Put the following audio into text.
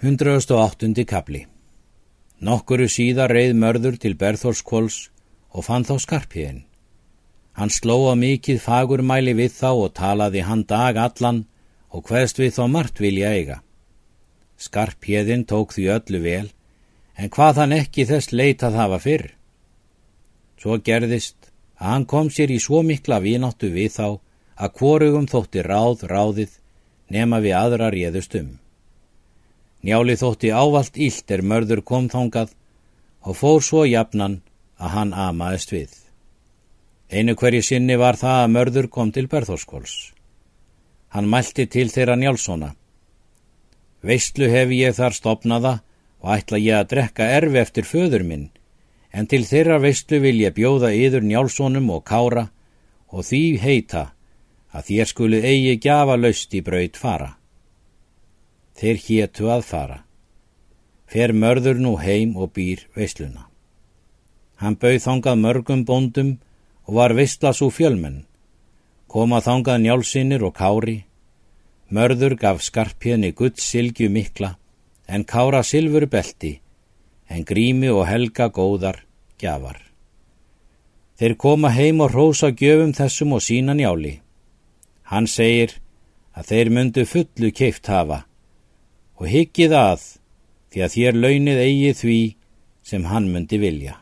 108. kapli Nokkuru síðar reið mörður til Berþórskóls og fann þá skarpiðin. Hann sló á mikið fagurmæli við þá og talaði hann dag allan og hverst við þá margt vilja eiga. Skarpiðin tók því öllu vel, en hvað hann ekki þess leitað hafa fyrr. Svo gerðist að hann kom sér í svo mikla vináttu við þá að hvorugum þótti ráð ráðið nema við aðra réðust um. Njáli þótti ávalt ílt er mörður kom þongað og fór svo jafnan að hann amaðist við. Einu hverju sinni var það að mörður kom til Berðórskóls. Hann mælti til þeirra Njálssona. Veistlu hef ég þar stopnaða og ætla ég að drekka erfi eftir föður minn, en til þeirra veistlu vil ég bjóða yður Njálssonum og kára og því heita að þér skulu eigi gjafa laust í braut fara. Þeir hétu að fara. Fer mörður nú heim og býr veisluna. Hann bauð þangað mörgum bóndum og var veistla svo fjölmenn. Koma þangað njálsinnir og kári. Mörður gaf skarpjörni gutt silgju mikla en kára silfur belti en grími og helga góðar gjafar. Þeir koma heim og rósa gjöfum þessum og sína njáli. Hann segir að þeir myndu fullu keift hafa og hyggið að því að þér launið eigi því sem hann myndi vilja.